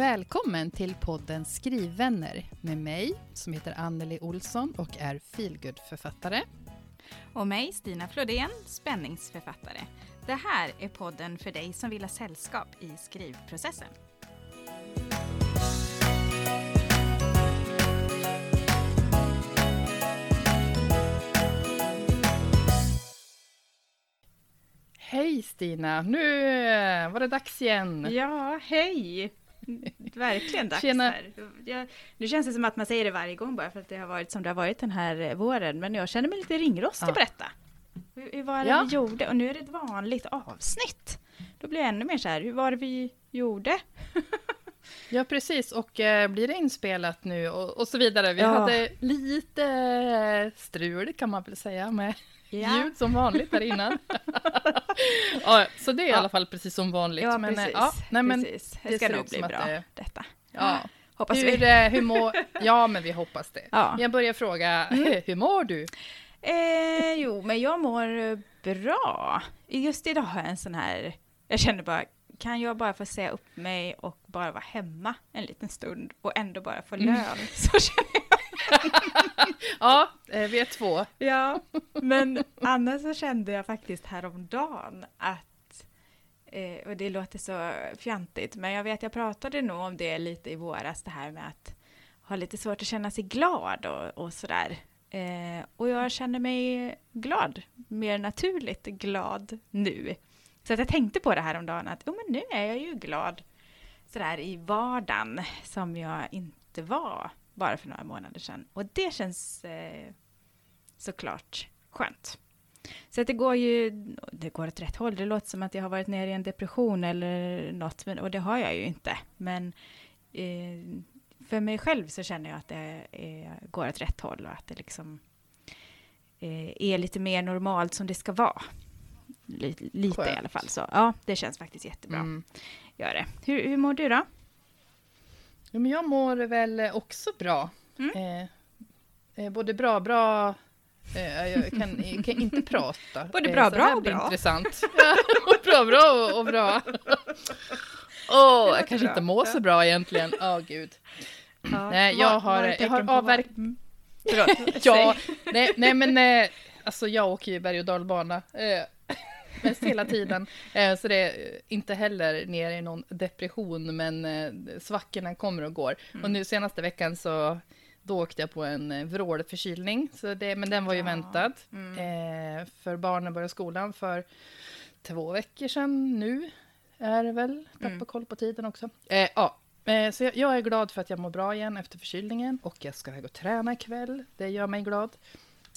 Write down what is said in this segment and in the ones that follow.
Välkommen till podden Skrivvänner med mig som heter Anneli Olsson och är feelgood-författare. Och mig, Stina Flodén, spänningsförfattare. Det här är podden för dig som vill ha sällskap i skrivprocessen. Hej Stina! Nu var det dags igen. Ja, hej! Verkligen dags Tjena. här. Jag, nu känns det som att man säger det varje gång bara för att det har varit som det har varit den här våren. Men jag känner mig lite ringrostig Ja. på detta. Hur, hur var det Ja. vi gjorde? Och nu är det ett vanligt avsnitt. Då blir jag ännu mer så här, hur var det vi gjorde? Ja, precis. Och eh, blir det inspelat nu och, och så vidare. Vi Ja. hade lite strul kan man väl säga med ljud som vanligt där innan. ja, så det är i alla fall precis som vanligt. Ja, men, precis. ja, nej, men, precis. det Det ska nog bli bra, det- detta. ja. Hoppas Hur, vi. eh, hur mår... Ja, men vi hoppas det. Ja. Jag börjar fråga, hur mår du? Eh, jo, men jag mår bra. Just idag har jag en sån här... Jag känner bara, kan jag bara få säga upp mig och bara vara hemma en liten stund och ändå bara få lön? Så känner jag. Ja, eh, vi är två. Ja, men annars så kände jag faktiskt häromdagen att Eh, och det låter så fjantigt, men jag vet jag pratade nog om det lite i våras, det här med att ha lite svårt att känna sig glad och, och sådär. Eh, och jag känner mig glad, mer naturligt glad nu. Så att jag tänkte på det här om dagen att oh, men nu är jag ju glad sådär i vardagen som jag inte var bara för några månader sedan. Och det känns eh, såklart skönt. Så att det går ju, det går åt rätt håll. Det låter som att jag har varit nere i en depression eller något, men, och det har jag ju inte. Men eh, för mig själv så känner jag att det eh, går åt rätt håll och att det liksom eh, är lite mer normalt som det ska vara. Lite, lite i alla fall. Så ja, det känns faktiskt jättebra. Mm. Gör det. Hur, hur mår du då? Ja, men jag mår väl också bra. Mm. Eh, eh, både bra, bra... Eh, jag kan, jag kan inte prata. Både Eh, bra, bra och bra. intressant. Ja, och bra, bra och, och bra. Åh, låter jag kanske bra. inte mår så bra egentligen. Åh, gud. Ja, Nej, jag har- jag har avverk-. Förlåt, Ja, nej, nej men eh, alltså jag åker ju berg och dalbana. Eh, mest hela tiden. Eh, så det är eh, inte heller ner i någon depression, men eh, svackorna kommer och går. Mm. Och nu senaste veckan så då åkte jag på en eh, vrålförkylning, så det, men den var ju Ja. väntad. Mm. Eh, för barnen började skolan för två veckor sedan nu, är det väl. Tappa Mm. koll på tiden också. Eh, ja. Eh, Så jag, jag är glad för att jag mår bra igen efter förkylningen och jag ska iväg och träna ikväll. Det gör mig glad.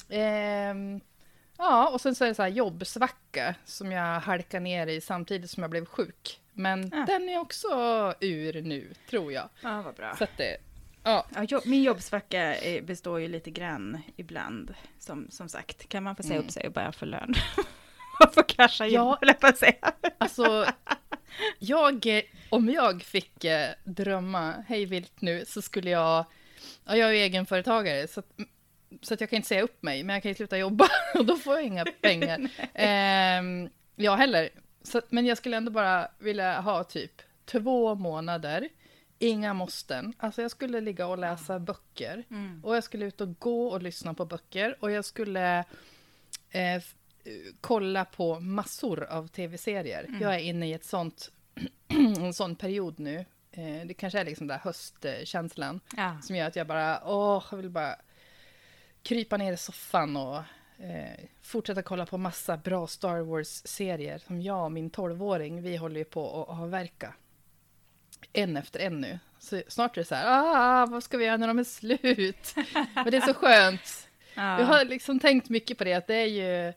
Ehm, ja, och sen så är det så här jobbsvacka som jag halkar ner i samtidigt som jag blev sjuk. Men Ja. den är också ur nu, tror jag. Ja, vad bra. Så det, ja, Ja, min jobbsvacka består ju lite grann ibland, som, som sagt. Kan man få säga Mm. upp sig och bara få lön? och få casha in, Ja. höll jag säga. alltså, jag, om jag fick eh, drömma hej vilt nu så skulle jag, ja, jag är ju egenföretagare så att, så att jag kan inte säga upp mig, men jag kan ju sluta jobba och då får jag inga pengar. Ehm, jag heller. Så, men jag skulle ändå bara vilja ha typ två månader, inga måsten. Alltså jag skulle ligga och läsa böcker. Mm. Och jag skulle ut och gå och lyssna på böcker. Och jag skulle eh, eh, kolla på massor av tv-serier. Mm. Jag är inne i ett sånt, en sån period nu. Eh, det kanske är liksom den där höstkänslan Ja. som gör att jag bara, åh, jag vill bara krypa ner i soffan och eh, fortsätta kolla på massa bra Star Wars-serier som jag och min 12-åring, vi håller ju på att avverka. En efter en nu. Så snart är det så här, ah, vad ska vi göra när de är slut? Men det är så skönt. Ja. Jag har liksom tänkt mycket på det, att det är ju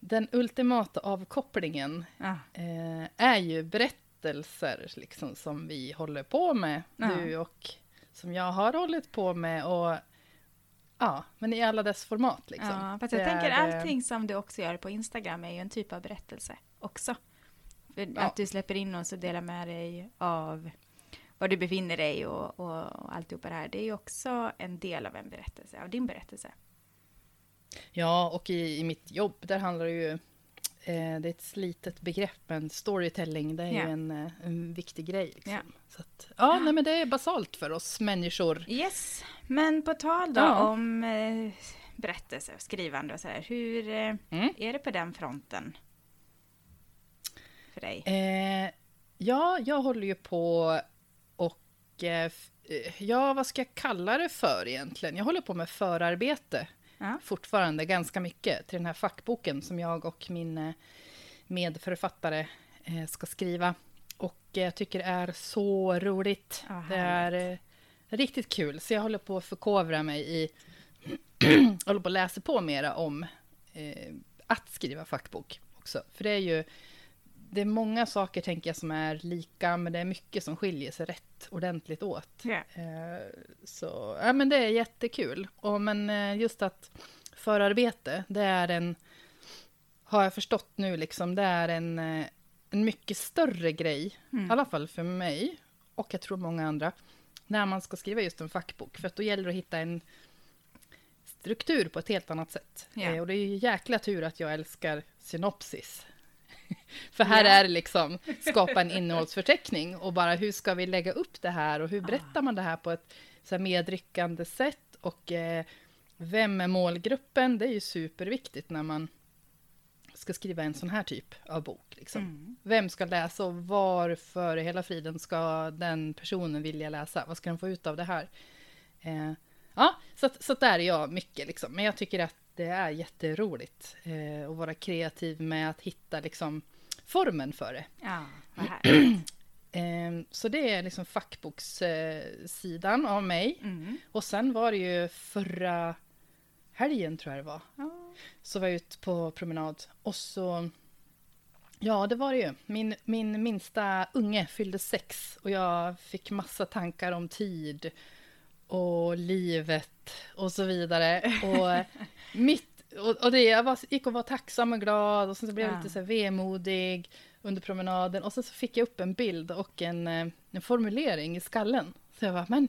den ultimata avkopplingen Ja. eh, är ju berättelser liksom, som vi håller på med, Ja. du och som jag har hållit på med. Och, ja, men i alla dess format. Liksom. Ja, fast jag Det tänker är, allting som du också gör på Instagram är ju en typ av berättelse också. För Ja. Att du släpper in oss och delar med dig av var du befinner dig och, och, och alltihopa det här. Det är ju också en del av en berättelse, av din berättelse. Ja, och i, i mitt jobb, där handlar det ju eh, det är ett slitet begrepp, men storytelling, det är ju en, eh, en viktig grej. Liksom. Ja. Så att, ja, nej, men det är basalt för oss människor. Yes, men på tal då Ja. om eh, berättelse och skrivande och sådär. Hur eh, Mm. är det på den fronten? För dig? Eh, ja, jag håller ju på och... Ja, vad ska jag kalla det för egentligen? Jag håller på med förarbete Ja. fortfarande ganska mycket till den här fackboken som jag och min eh, medförfattare eh, ska skriva. Och jag tycker det är så roligt. Ja, det är eh, riktigt kul. Så jag håller på att förkovra mig i... håller på att läsa på mera om eh, att skriva fackbok också. För det är ju... Det är många saker, tänker jag, som är lika, men det är mycket som skiljer sig rätt ordentligt åt. Eh, Så, ja men det är jättekul. Och men eh, just att förarbete, det är en, har jag förstått nu liksom, det är en, eh, en mycket större grej, Mm. i alla fall för mig, och jag tror många andra, när man ska skriva just en fackbok. För att då gäller det att hitta en struktur på ett helt annat sätt. Eh, Och det är ju jäkla tur att jag älskar synopsis. För här Ja. är det liksom skapa en innehållsförteckning och bara hur ska vi lägga upp det här och hur berättar man det här på ett så här medryckande sätt och eh, vem är målgruppen? Det är ju superviktigt när man ska skriva en sån här typ av bok. Liksom. Mm. Vem ska läsa och varför i hela friden ska den personen vilja läsa? Vad ska den få ut av det här? Eh, ja, så, så där är jag mycket. Liksom. Men jag tycker att det är jätteroligt eh, att vara kreativ med att hitta liksom, formen för det. Ja, vad härligt. Eh, så det är liksom fackbokssidan eh, av mig. Mm. Och sen var det ju förra helgen, tror jag det var, Ja. så var jag ute på promenad och så... Ja, det var det ju. Min, min minsta unge fyllde sex och jag fick massa tankar om tid och livet och så vidare. Och, mitt, och, och det, jag var, gick och var tacksam och glad och sen så blev jag Ja. lite så här vemodig under promenaden och sen så fick jag upp en bild och en, eh, en formulering i skallen. Så jag var, men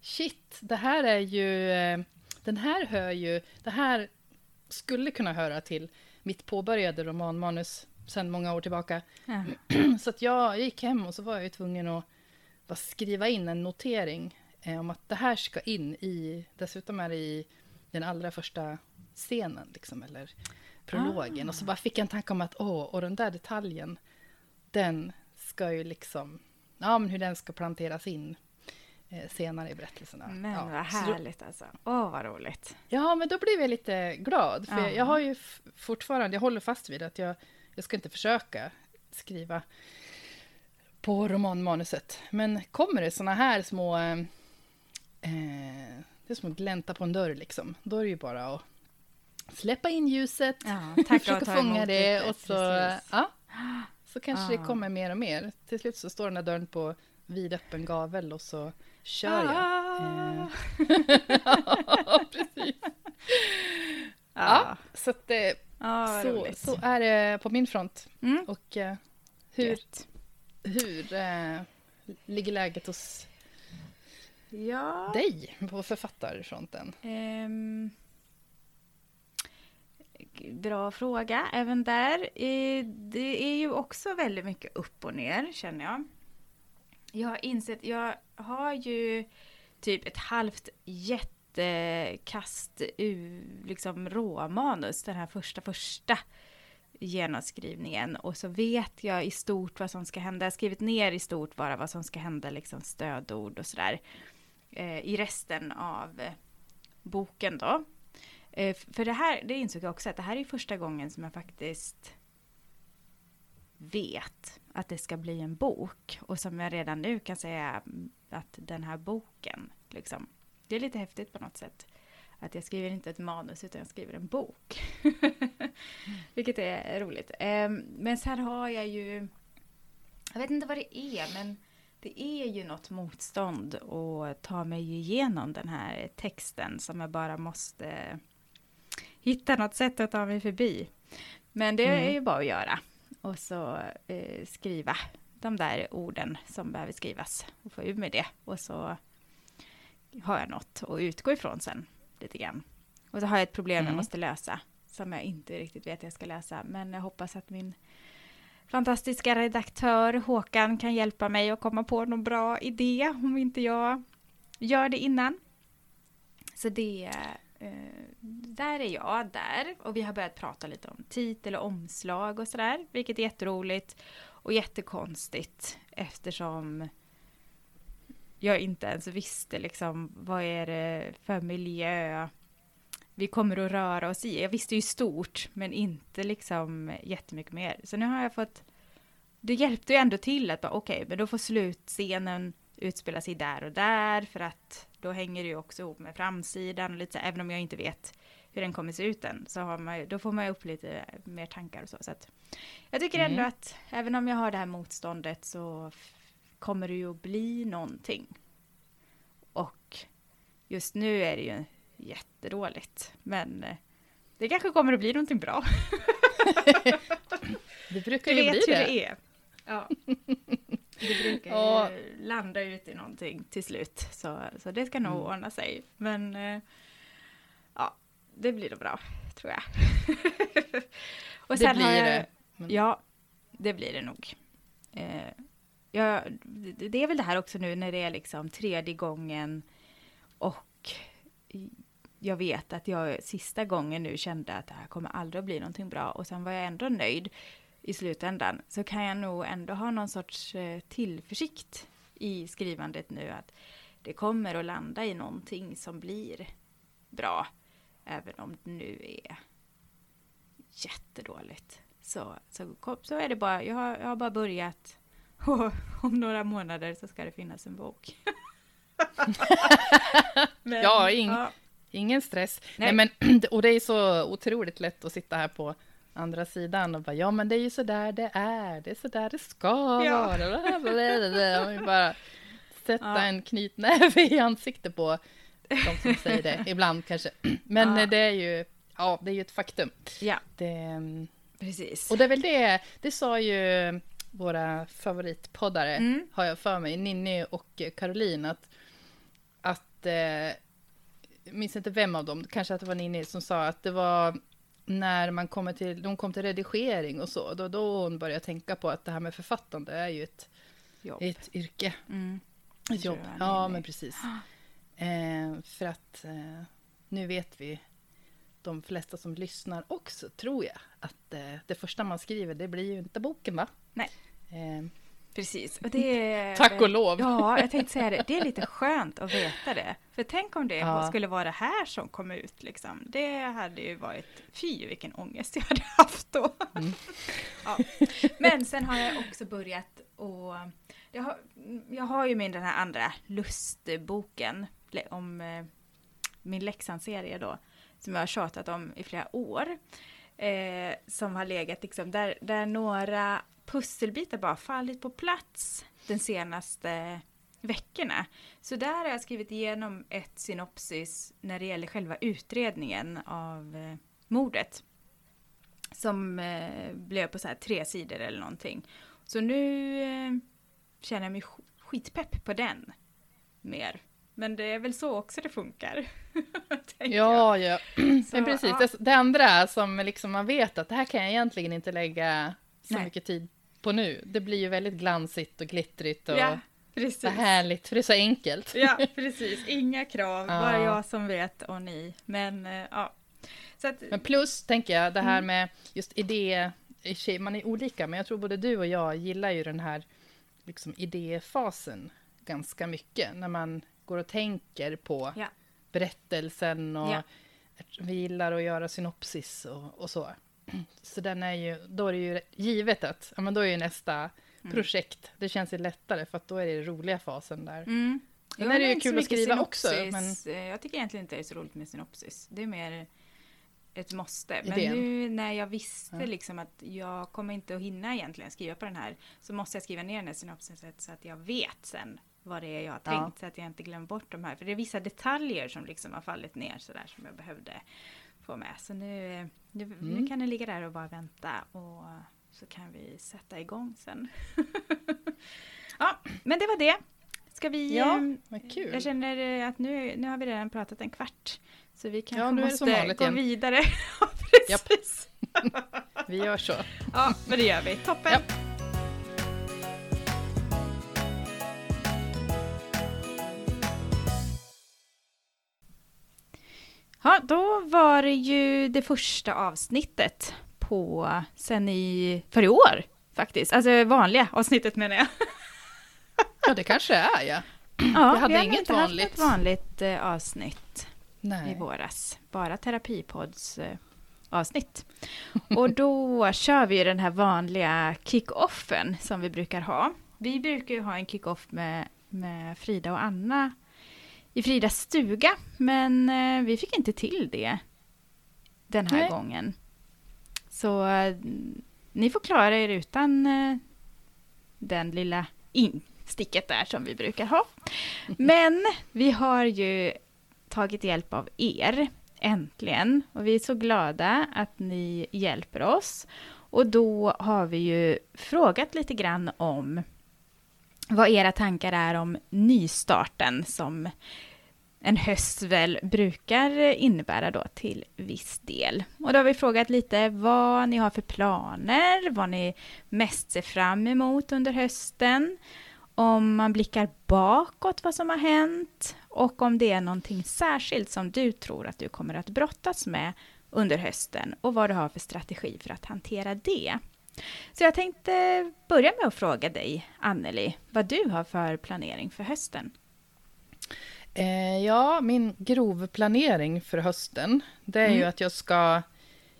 shit, det här är ju... eh, Den här hör ju... Det här skulle kunna höra till mitt påbörjade romanmanus sedan många år tillbaka. Ja. Så att jag gick hem och så var jag ju tvungen att bara skriva in en notering eh, om att det här ska in i... Dessutom är det i den allra första scenen, liksom, eller prologen. Och så bara fick jag en tanke om att, åh, och den där detaljen, den ska ju liksom... Ja, men hur den ska planteras in eh, senare i berättelserna. Men ja. vad så då- härligt alltså. Åh, vad roligt. Ja, men då blev jag lite glad. För Ja. jag, jag har ju fortfarande, jag håller fast vid att jag, jag ska inte försöka skriva på romanmanuset. Men kommer det såna här små... Eh, eh, det är som att glänta på en dörr liksom. Då är det ju bara att släppa in ljuset, Ja, försöka fånga det lite, och så... precis. Ja, så kanske det Ah. kommer mer och mer. Till slut så står den där dörren på vidöppen gavel och så kör jag. Ah. ja, precis. Ja, Ja, så att det, ja vad så, roligt. så är det på min front. Mm. Och eh, hur, Gött. hur eh, ligger läget hos Ja. dig på författarfronten? Ehm, bra fråga även där. Det är ju också väldigt mycket upp och ner känner jag. Jag har insett, jag har ju typ ett halvt jättekast liksom råmanus, den här första första genomskrivningen och så vet jag i stort vad som ska hända. Jag har skrivit ner i stort bara vad som ska hända, liksom stödord och sådär. Eh, Eh, I resten av eh, boken då. Eh, för det här, det insåg jag också att det här är första gången som jag faktiskt vet att det ska bli en bok. Och som jag redan nu kan säga att den här boken, liksom, det är lite häftigt på något sätt. Att jag skriver inte ett manus utan jag skriver en bok. Vilket är roligt. Ehm, men sen har jag ju, jag vet inte vad det är, men det är ju något motstånd att ta mig igenom den här texten som jag bara måste hitta något sätt att ta mig förbi. Men det är Mm. ju bara att göra. Och så eh, skriva de där orden som behöver skrivas och få ur med det. Och så har jag något att utgå ifrån sen lite grann. Och så har jag ett problem jag Mm. måste lösa som jag inte riktigt vet jag ska läsa. Men jag hoppas att min fantastiska redaktör Håkan kan hjälpa mig att komma på någon bra idé om inte jag gör det innan. Så det, eh, där är jag där och vi har börjat prata lite om titel och omslag och sådär, vilket är jätteroligt och jättekonstigt eftersom jag inte ens visste liksom vad är det för miljö vi kommer att röra oss i. Jag visste ju stort, men inte liksom jättemycket mer. Så nu har jag fått... Det hjälpte ju ändå till att bara okej, okay, men då får slutscenen utspela sig där och där, för att då hänger det ju också ihop med framsidan och lite så, även om jag inte vet hur den kommer se ut än, så har man, då får man ju upp lite mer tankar och så. så att jag tycker ändå mm. att även om jag har det här motståndet så kommer det ju att bli någonting. Och just nu är det ju jättedåligt. Men eh, det kanske kommer att bli någonting bra. det brukar ju bli det. det är. Ja. Det brukar ja. landa ut i någonting till slut. Så, så det ska nog mm. ordna sig. Men eh, ja, det blir nog bra, tror jag. Och sen det blir jag, det. Men... Ja, det blir det nog. Eh, ja, det är väl det här också nu när det är liksom tredje gången och jag vet att jag sista gången nu kände att det här kommer aldrig att bli någonting bra och sen var jag ändå nöjd i slutändan så kan jag nog ändå ha någon sorts eh, tillförsikt i skrivandet nu att det kommer att landa i någonting som blir bra även om det nu är jättedåligt. Så, så, så är det bara, jag har, jag har bara börjat och om några månader så ska det finnas en bok. Men, ja, ing, ja, Ingen stress. Nej. Nej. men, och det är så otroligt lätt att sitta här på andra sidan och bara, ja men det är ju så där det är, det är så där det ska ja. vara. Och bara sätta ja. en knytnäve i ansiktet på de som säger det, ibland kanske. Men ja. det är ju, ja, det är ju ett faktum. Ja, det, precis. Och det är väl det, det sa ju våra favoritpoddare, mm. har jag för mig, Ninni och Caroline, att, att eh, jag minns inte vem av dem, kanske att det var Ninni som sa att det var när man kommer till, de kom till redigering och så, då, då hon började tänka på att det här med författande är ju ett, jobb. ett yrke. Mm. Ett jobb, ja men precis. Eh, för att eh, nu vet vi, de flesta som lyssnar också, tror jag, att eh, det första man skriver, det blir ju inte boken va? Nej. Precis. Och det är, Tack och lov! Ja, jag tänkte säga det. Det är lite skönt att veta det. För tänk om det ja. skulle vara det här som kom ut. Liksom. Det hade ju varit, fy vilken ångest jag hade haft då. Mm. Ja. Men sen har jag också börjat och jag har, jag har ju min den här andra lustboken om eh, min Leksand-serie då, som jag har tjatat om i flera år. Eh, som har legat liksom, där, där några pusselbitar bara fallit på plats de senaste veckorna. Så där har jag skrivit igenom ett synopsis när det gäller själva utredningen av eh, mordet. Som eh, blev på så här tre sidor eller någonting. Så nu eh, känner jag mig skitpepp på den mer. Men det är väl så också det funkar. ja, ja. Så, Men precis. Ja. Det, det, andra som liksom man vet att det här kan jag egentligen inte lägga så Nej. mycket tid på nu. Det blir ju väldigt glansigt och glittrigt och ja, precis. härligt, för det är så enkelt. Ja, precis. Inga krav, ja. bara jag som vet och ni. Men uh, ja. Att, men plus, tänker jag, det här mm. med just idé, man är olika, men jag tror både du och jag gillar ju den här liksom, idéfasen ganska mycket, när man går och tänker på ja. berättelsen och vi gillar att göra synopsis och, och så. Så den är ju, då är det ju givet att, ja men då är ju nästa mm. projekt, det känns ju lättare för att då är det roliga fasen där. Mm. Sen är det ju kul att skriva synopsis. också. Men... Eh, jag tycker egentligen inte det är så roligt med synopsis. Det är mer ett måste. Men Idén. nu när jag visste ja. liksom att jag kommer inte att hinna egentligen skriva på den här, så måste jag skriva ner den här synopsisen så att jag vet sen vad det är jag har tänkt, ja. så att jag inte glömmer bort de här. För det är vissa detaljer som liksom har fallit ner sådär som jag behövde få med. Så nu, nu, mm. nu kan det ligga där och bara vänta och så kan vi sätta igång sen. ja, men det var det. Ska vi... Ja, ehm, vad kul. Jag känner att nu, nu har vi redan pratat en kvart. Så vi kanske ja, måste gå igen. vidare. Precis. Vi gör så. Ja, men det gör vi. Toppen. Ja. Ja, då var det ju det första avsnittet på sen i, för i år faktiskt. Alltså vanliga avsnittet menar jag. Ja, det kanske är ja. Ja, Vi hade har inget inte haft vanligt. ett vanligt eh, avsnitt i Nej. våras. Bara Terapipods eh, avsnitt. Och då kör vi den här vanliga kick-offen som vi brukar ha. Vi brukar ju ha en kick-off med, med Frida och Anna i Fridas stuga, men eh, vi fick inte till det den här Nej. gången. Så eh, ni får klara er utan eh, den lilla insticket där som vi brukar ha. Men vi har ju tagit hjälp av er, äntligen. Och vi är så glada att ni hjälper oss. Och då har vi ju frågat lite grann om vad era tankar är om nystarten som en höst väl brukar innebära då till viss del. Och då har vi frågat lite vad ni har för planer, vad ni mest ser fram emot under hösten, om man blickar bakåt vad som har hänt och om det är någonting särskilt som du tror att du kommer att brottas med under hösten och vad du har för strategi för att hantera det. Så jag tänkte börja med att fråga dig, Anneli, vad du har för planering för hösten. Eh, ja, min grovplanering för hösten, det är ju Mm. att jag ska,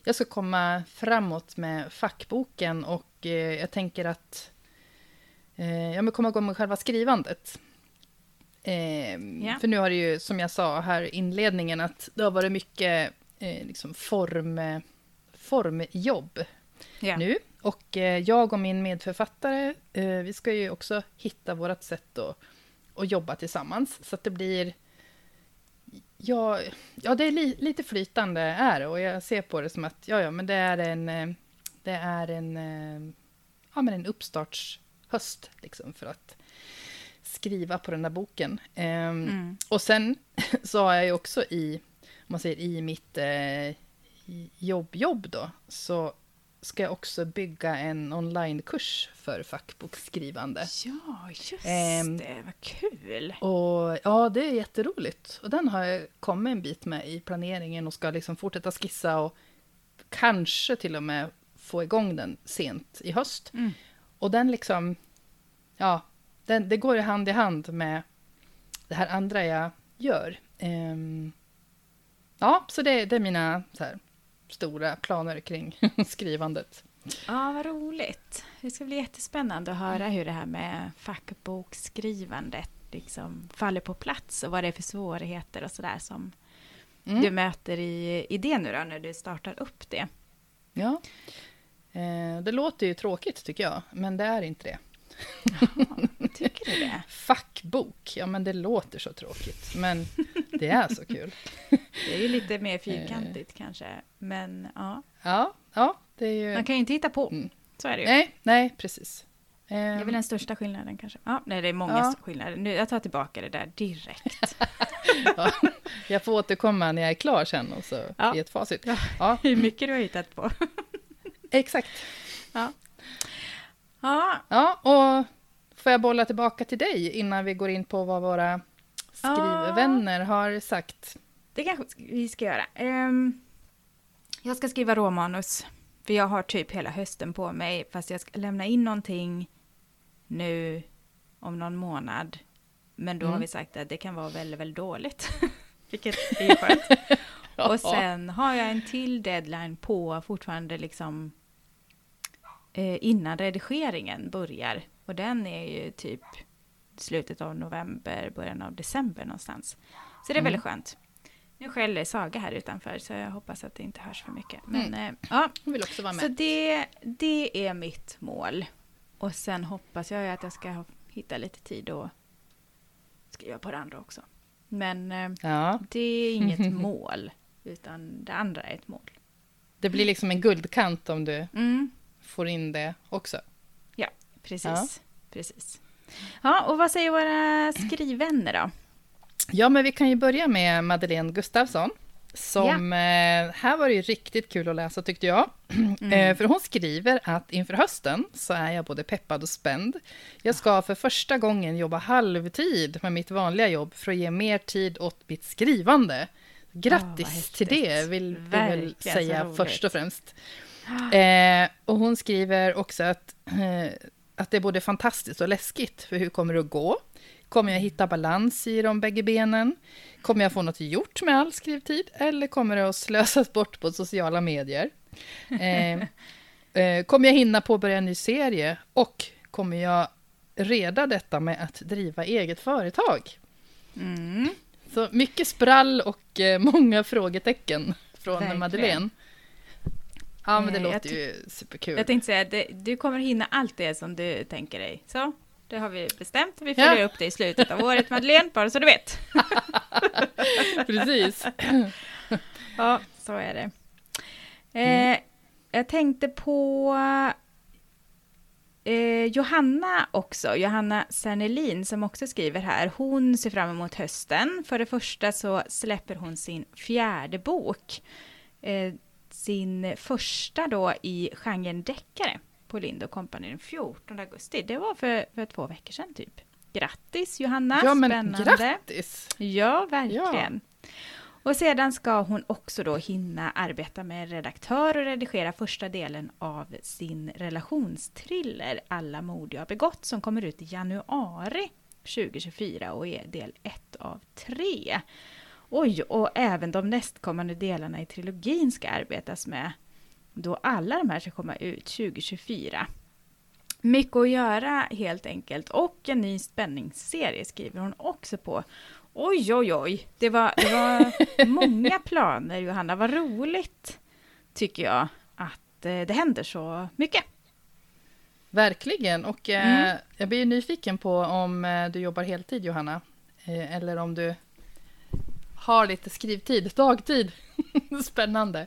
jag ska komma framåt med fackboken och eh, jag tänker att eh, jag kommer komma igång med själva skrivandet. Eh, Ja. För nu har det ju, som jag sa här i inledningen, att det har varit mycket eh, liksom form, formjobb Ja. nu. Och eh, jag och min medförfattare, eh, vi ska ju också hitta vårt sätt att, att jobba tillsammans. Så att det blir... Ja, ja det är li, lite flytande är det och jag ser på det som att ja, ja, men det är en, eh, det är en, eh, ja, men en uppstartshöst liksom, för att skriva på den där boken. Ehm, Mm. och sen så har jag ju också i, om man säger i mitt eh, jobb-jobb då, så ska jag också bygga en onlinekurs för fackboksskrivande. Ja, just Ehm, det. Vad kul. Och ja, det är jätteroligt. Och den har jag kommit en bit med i planeringen och ska liksom fortsätta skissa och kanske till och med få igång den sent i höst. Mm. Och den liksom, ja, den, det går hand i hand med det här andra jag gör. Ehm, ja, så det, det är mina så här, stora planer kring skrivandet. Ja, vad roligt. Det ska bli jättespännande att höra hur det här med fackbokskrivandet liksom faller på plats och vad det är för svårigheter och sådär som Mm. du möter i, i det nu då, när du startar upp det. Ja. Eh, det låter ju tråkigt tycker jag, men det är inte det. Tycker du det? Fackbok, ja men det låter så tråkigt, men det är så kul. Det är ju lite mer fyrkantigt kanske, men ja. Ja, ja, det är ju... Man kan ju inte hitta på. Mm. Så är det ju. Nej, nej, precis. Det är Eh, väl den största skillnaden kanske. Ja, nej, det är många Ja. skillnader. Nu, jag tar tillbaka det där direkt. ja, jag får återkomma när jag är klar sen och så Ja. ge ett facit. Ja. Ja, Hur mycket du har hittat på. exakt. Ja, Ja, och får jag bolla tillbaka till dig innan vi går in på vad våra skrivvänner har sagt? det kanske vi ska göra. Ehm, jag ska skriva råmanus. För jag har typ hela hösten på mig. Fast jag ska lämna in någonting nu om någon månad. Men då har Mm. vi sagt att det kan vara väldigt, väldigt dåligt. Vilket är skönt. Och sen har jag en till deadline på fortfarande liksom eh, innan redigeringen börjar. Och den är ju typ slutet av november, början av december någonstans. Så det är Mm. väldigt skönt. Nu skäller Saga här utanför så jag hoppas att det inte hörs för mycket. Men eh, ja, Hon vill också vara så med. det, det är mitt mål. Och sen hoppas jag att jag ska hitta lite tid och skriva på det andra också. Men eh, Ja, det är inget mål, utan det andra är ett mål. det blir liksom en guldkant om du Mm, får in det också. Precis. Ja. precis. Ja, och vad säger våra skrivvänner då? Ja, men vi kan ju börja med Madeleine Gustafsson Som, eh, här var det ju riktigt kul att läsa tyckte jag. Eh, för hon skriver att inför hösten så är jag både peppad och spänd. Jag ska för första gången jobba halvtid med mitt vanliga jobb för att ge mer tid åt mitt skrivande. Grattis vad till det, vill vi väl säga först och främst. Eh, och hon skriver också att, eh, att det är både fantastiskt och läskigt, för hur kommer det att gå? Kommer jag hitta balans i de bägge benen? Kommer jag få något gjort med all skrivtid? Eller kommer det att slösas bort på sociala medier? Eh, eh, kommer jag hinna påbörja en ny serie? Och kommer jag reda detta med att driva eget företag? Mm. Så mycket sprall och eh, många frågetecken från Verkligen. Madeleine. Ja, men det Eh, jag låter ju superkul. Jag tänkte säga, det, du kommer hinna allt det som du tänker dig. Så, det har vi bestämt. Vi Ja. följer upp det i slutet av året, Madeleine, bara så du vet. Precis. Ja, så är det. Mm. Eh, jag tänkte på eh, Johanna också, Johanna Sernelin som också skriver här. Hon ser fram emot hösten. För det första så släpper hon sin fjärde bok. Eh, sin första då i genren deckare på Lind Company den 14 augusti. Det var för, för två veckor sedan typ. Grattis Johanna, Ja, men spännande. grattis! Ja, verkligen. Och sedan ska hon också då hinna arbeta med redaktör och redigera första delen av sin relationstriller Alla mord jag begått som kommer ut i januari 2024 och är del ett av tre. Oj, och även de nästkommande delarna i trilogin ska arbetas med då alla de här ska komma ut 2024. Mycket att göra helt enkelt och en ny spänningsserie skriver hon också på. Oj, oj, oj. Det var, det var många planer, Johanna. Vad roligt, tycker jag, att eh, det händer så mycket. Verkligen. Och eh, Mm. jag blir nyfiken på om eh, du jobbar heltid, Johanna. Eh, eller om du har lite skrivtid, dagtid. Spännande.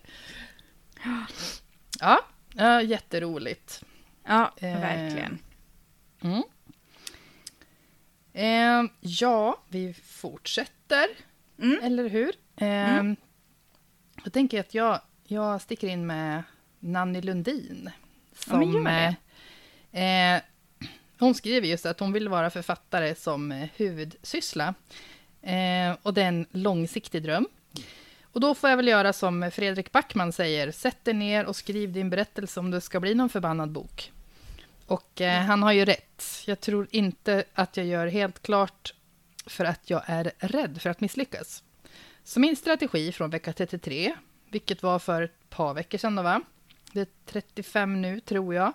Ja, ja jätteroligt. Ja, Eh, verkligen. Mm. Eh, ja, vi fortsätter, Mm. eller hur? Eh, Jag tänker att jag, jag sticker in med Nanny Lundin. Ja, Som, gör eh, eh, hon skriver just att hon vill vara författare som eh, huvudsyssla. Eh, och det är en långsiktig dröm. Och då får jag väl göra som Fredrik Backman säger, sätt dig ner och skriv din berättelse om det ska bli någon förbannad bok. Och eh, han har ju rätt. Jag tror inte att jag gör helt klart för att jag är rädd för att misslyckas. Så min strategi från vecka 33, vilket var för ett par veckor sedan då, va? Det är 35 nu, tror jag.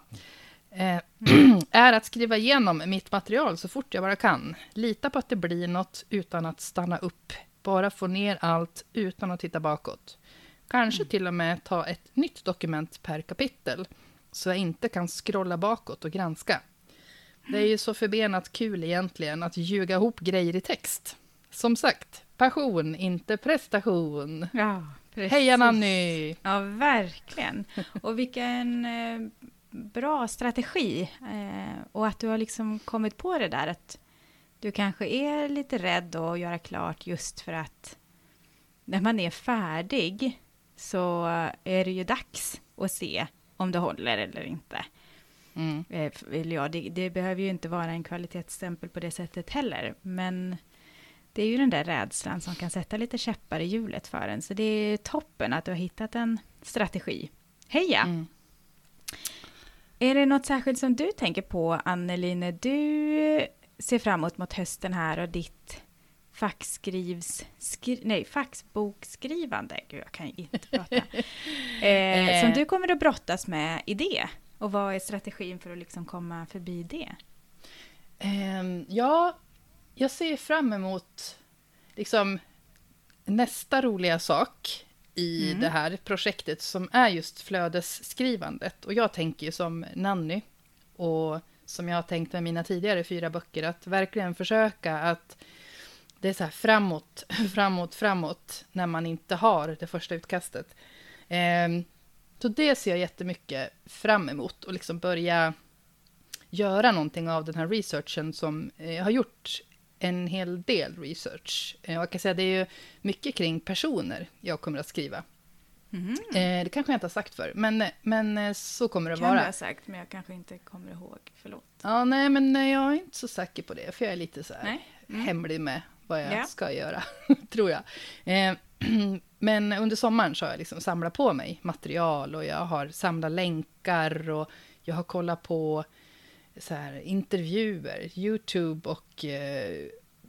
Eh, är att skriva igenom mitt material så fort jag bara kan. Lita på att det blir något utan att stanna upp. Bara få ner allt utan att titta bakåt. Kanske till och med ta ett nytt dokument per kapitel. Så jag inte kan scrolla bakåt och granska. Det är ju så förbenat kul egentligen att ljuga ihop grejer i text. Som sagt, passion, inte prestation. Ja, precis. Heja Nanny! Ja, verkligen. Och vilken eh, bra strategi. Eh, och att du har liksom kommit på det där att du kanske är lite rädd att göra klart just för att när man är färdig så är det ju dags att se om det håller eller inte. Mm. Eh, eller ja, det, det behöver ju inte vara en kvalitetsstämpel på det sättet heller, men det är ju den där rädslan som kan sätta lite käppar i hjulet för en. Så det är toppen att du har hittat en strategi. Heja! Mm. Är det något särskilt som du tänker på, Anneli, när du ser framåt mot hösten här och ditt fackskrivs... Skri, nej, faxbokskrivande. Gud, jag kan ju inte prata. eh, som du kommer att brottas med i det. Och vad är strategin för att liksom komma förbi det? Ehm, ja, jag ser fram emot liksom, nästa roliga sak i Mm. det här projektet som är just flödesskrivandet. Och jag tänker ju som Nanny och som jag har tänkt med mina tidigare fyra böcker, att verkligen försöka att det är så här framåt, framåt, framåt när man inte har det första utkastet. Ehm, så det ser jag jättemycket fram emot och liksom börja göra någonting av den här researchen som jag har gjort en hel del research. Eh, jag kan säga det är ju mycket kring personer jag kommer att skriva. Mhm. Eh, det kanske jag inte har sagt för, men, men eh, så kommer det Kan vara. ha sagt, men jag kanske inte kommer ihåg. Förlåt. Ja, nej, men jag är inte så säker på det, för jag är lite så här. Mm. hemlig med vad jag Ja. ska göra, tror jag. Eh, men under sommaren så har jag liksom samlat på mig material och jag har samlat länkar och jag har kollat på så här, intervjuer, YouTube och eh,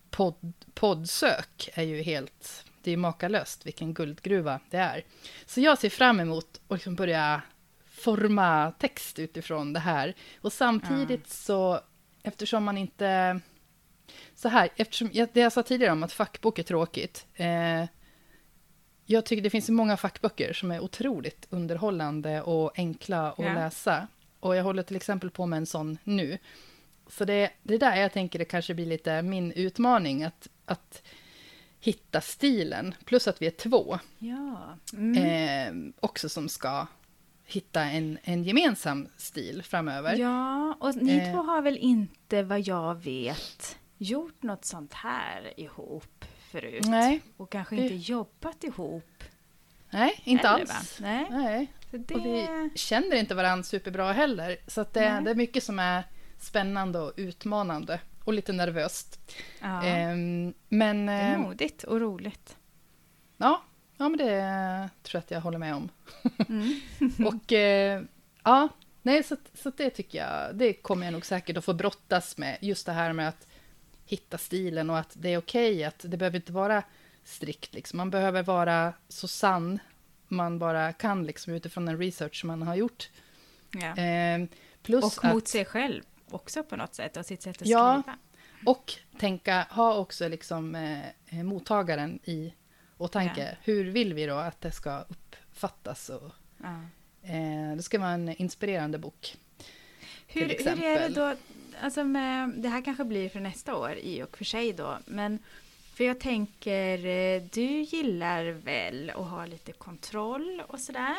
podd, poddsök är ju helt, det är makalöst vilken guldgruva det är. Så jag ser fram emot att liksom börja forma text utifrån det här. Och samtidigt så, eftersom man inte... Så här, eftersom jag, det jag sa tidigare om att fackbok är tråkigt. Eh, jag tycker det finns många fackböcker som är otroligt underhållande och enkla att läsa. Och jag håller till exempel på med en sån nu. Så det, det är där jag tänker det kanske blir lite min utmaning att, att hitta stilen. Plus att vi är två Ja. Mm. eh, också som ska hitta en, en gemensam stil framöver. Ja, och ni Eh. två har väl inte vad jag vet gjort något sånt här ihop förut? Nej, Och kanske inte jobbat ihop? nej, inte heller, alls. va? Nej. Nej. Det... Och vi känner inte varandra superbra heller. Så det, det är mycket som är spännande och utmanande. Och lite nervöst. ja, Ehm, men det är eh, modigt och roligt. ja, ja, men det tror jag att jag håller med om. Mm. Och eh, ja, nej, så, så det tycker jag, det kommer jag nog säkert att få brottas med. Just det här med att hitta stilen och att det är okej att det behöver inte vara strikt. Liksom. Man behöver vara så sann man bara kan liksom, utifrån den research man har gjort. Ja. Eh, plus Och mot att, sig själv också på något sätt och sitt sätt att Ja. skriva. och tänka, ha också liksom, eh, mottagaren i åtanke. Ja. Hur vill vi då att det ska uppfattas? Och, Ja. eh, det ska vara en inspirerande bok. Hur, hur är det då, alltså med, det här kanske blir för nästa år i och för sig då, men för jag tänker, eh, du gillar väl att ha lite kontroll och sådär?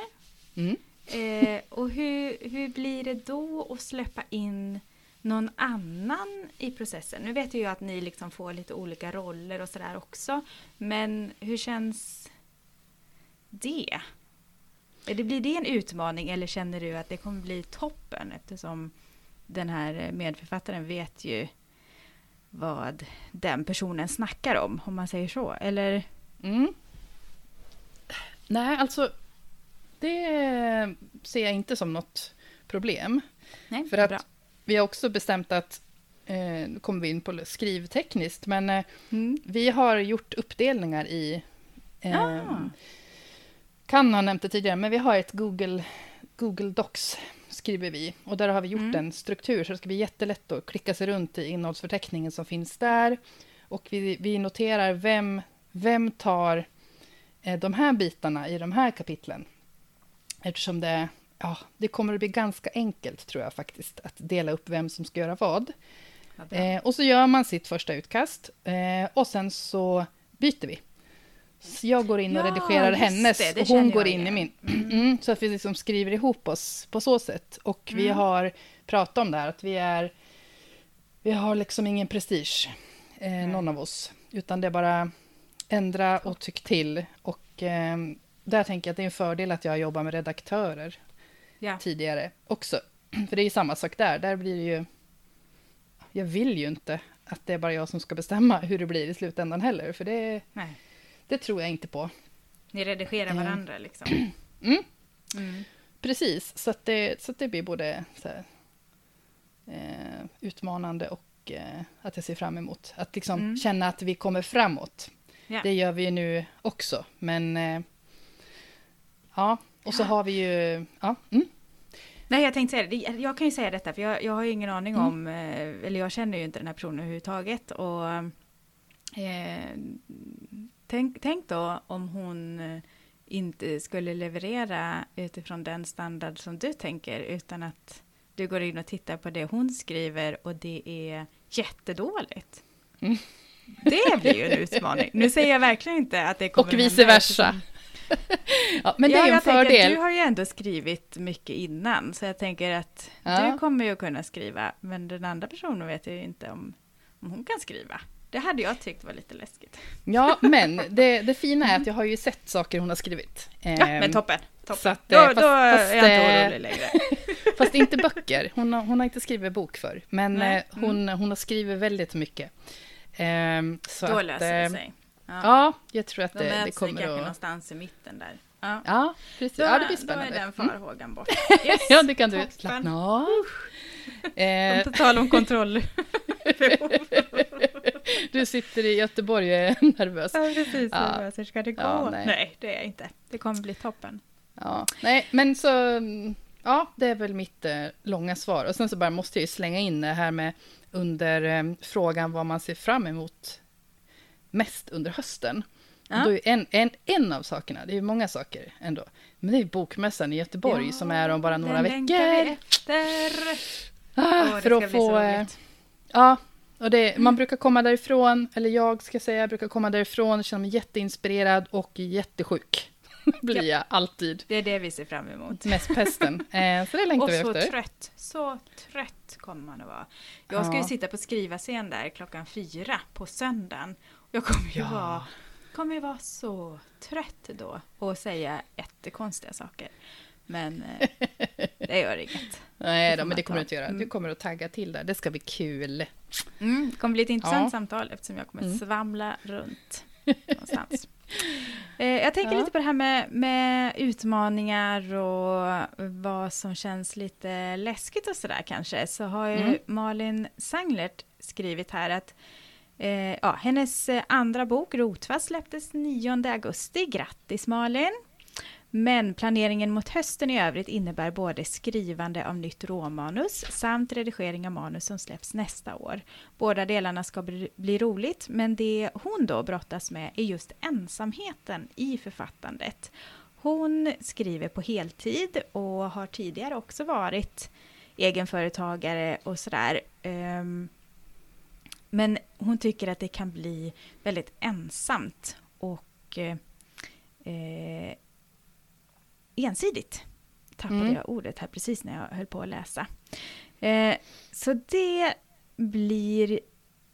Mm. Eh, och hur, hur blir det då att släppa in någon annan i processen? Nu vet jag ju att ni liksom får lite olika roller och sådär också, men hur känns det? Eller blir det en utmaning eller känner du att det kommer bli toppen eftersom den här medförfattaren vet ju vad den personen snackar om, om man säger så. Eller? Mm. Nej, alltså det ser jag inte som något problem. Nej, För att bra. vi har också bestämt att, eh, nu kommer vi in på skrivtekniskt, men eh, Mm. vi har gjort uppdelningar i, eh, Ah. kan ha nämnt det tidigare, men vi har ett Google, Google Docs skriver vi. Och där har vi gjort Mm. en struktur, så det ska bli jättelätt att klicka sig runt i innehållsförteckningen som finns där. Och vi, vi noterar vem, vem tar eh, de här bitarna i de här kapitlen. Eftersom det, ja, det kommer att bli ganska enkelt, tror jag faktiskt, att dela upp vem som ska göra vad. Bra. Eh, och så gör man sitt första utkast eh, och sen så byter vi. Så jag går in och Ja, redigerar hennes det, det och hon går in i igen. min. Mm, så att vi liksom skriver ihop oss på så sätt. Och vi Mm. har pratat om det här, att vi är... Vi har liksom ingen prestige, eh, någon av oss. Utan det är bara ändra och tyck till. Och eh, där tänker jag att det är en fördel att jag jobbar med redaktörer ja. tidigare också. För det är ju samma sak där. Där blir det ju... Jag vill ju inte att det är bara jag som ska bestämma hur det blir i slutändan heller. För det, Nej. Det tror jag inte på. Ni redigerar Eh. varandra liksom. Mm. Mm. Precis, så att det, så att det blir både här, eh, utmanande och eh, att jag ser fram emot. Att liksom Mm. känna att vi kommer framåt. Ja. Det gör vi ju nu också, men... Eh, ja, och så Ja. har vi ju... Ja, mm, Nej, jag tänkte säga det. det. Jag kan ju säga detta, för jag, jag har ju ingen aning Mm. om, eh, eller jag känner ju inte den här personen överhuvudtaget. Och, eh, tänk, tänk då om hon eh, inte skulle leverera utifrån den standard som du tänker, utan att du går in och tittar på det hon skriver och det är jättedåligt. Mm. Det blir ju en utmaning. Nu säger jag verkligen inte att det kommer Och vice versa. ja, men det ja, är en fördel. Du har ju ändå skrivit mycket innan, så jag tänker att Ja. du kommer ju kunna skriva, men den andra personen vet ju inte om, om hon kan skriva. Det hade jag tyckt var lite läskigt. Ja, men det, det fina är att jag har ju sett saker hon har skrivit. Ja, men Ehm, toppen. toppen. så att, då eh, då fast- fast, är jag inte eh, orolig längre. Fast inte böcker. Hon har, hon har inte skrivit bok för. Men Nej. eh, hon, hon har skrivit väldigt mycket. Ehm, så Då att, löser det sig. Ja. Ja, jag tror att Då det, det möts vi kommer kanske att... någonstans i mitten där. Ja. Ja, precis. Då, ja, det blir då spännande. är den Mm. farhågan bort. Yes, Ja, det kan du toppen. slappna av. Eh, På tal om kontroll. Du sitter i Göteborg och är nervös. Ja, precis. Ja. Hur ska det gå? Ja, nej. nej. det är jag inte. Det kommer bli toppen. Ja, nej, men så... Ja, det är väl mitt eh, långa svar. Och sen så bara måste jag ju slänga in det här med under eh, frågan vad man ser fram emot mest under hösten. Ja. Då är en, en, en av sakerna, det är ju många saker ändå, men det är Bokmässan i Göteborg Ja, som är om bara några den längtar vi veckor. efter. Ah, det för ska att få... så eh. Ja, och det, man brukar komma därifrån, eller jag ska säga, brukar komma därifrån och känna mig jätteinspirerad och jättesjuk. blir jag alltid. Det är det vi ser fram emot. Mest pesten. Eh, så det längtar Och vi så efter. trött. Så trött kommer man att vara. Jag ska ju Ja. sitta på skrivarscen där klockan fyra på söndagen. Jag kommer ju Ja. vara, kommer ju vara så trött då och säga jättekonstiga saker. Men eh, det gör inget. Nej det då, men det kommer du inte göra. Du Mm. kommer att tagga till där. Det ska bli kul. Mm, det kommer bli ett intressant Ja. samtal eftersom jag kommer Mm. svamla runt någonstans. Eh, jag tänker Ja. lite på det här med, med utmaningar och vad som känns lite läskigt och sådär kanske. Så har ju Mm. Malin Sanglert skrivit här att eh, ja, hennes eh, andra bok Rotfast släpptes 9 augusti. Grattis Malin! Men planeringen mot hösten i övrigt innebär både skrivande av nytt råmanus samt redigering av manus som släpps nästa år. Båda delarna ska bli, bli roligt, men det hon då brottas med är just ensamheten i författandet. Hon skriver på heltid och har tidigare också varit egenföretagare och sådär. Ehm, Men hon tycker att det kan bli väldigt ensamt och eh, eh ensidigt. Tappade Mm. jag ordet här precis när jag höll på att läsa. Eh, så det blir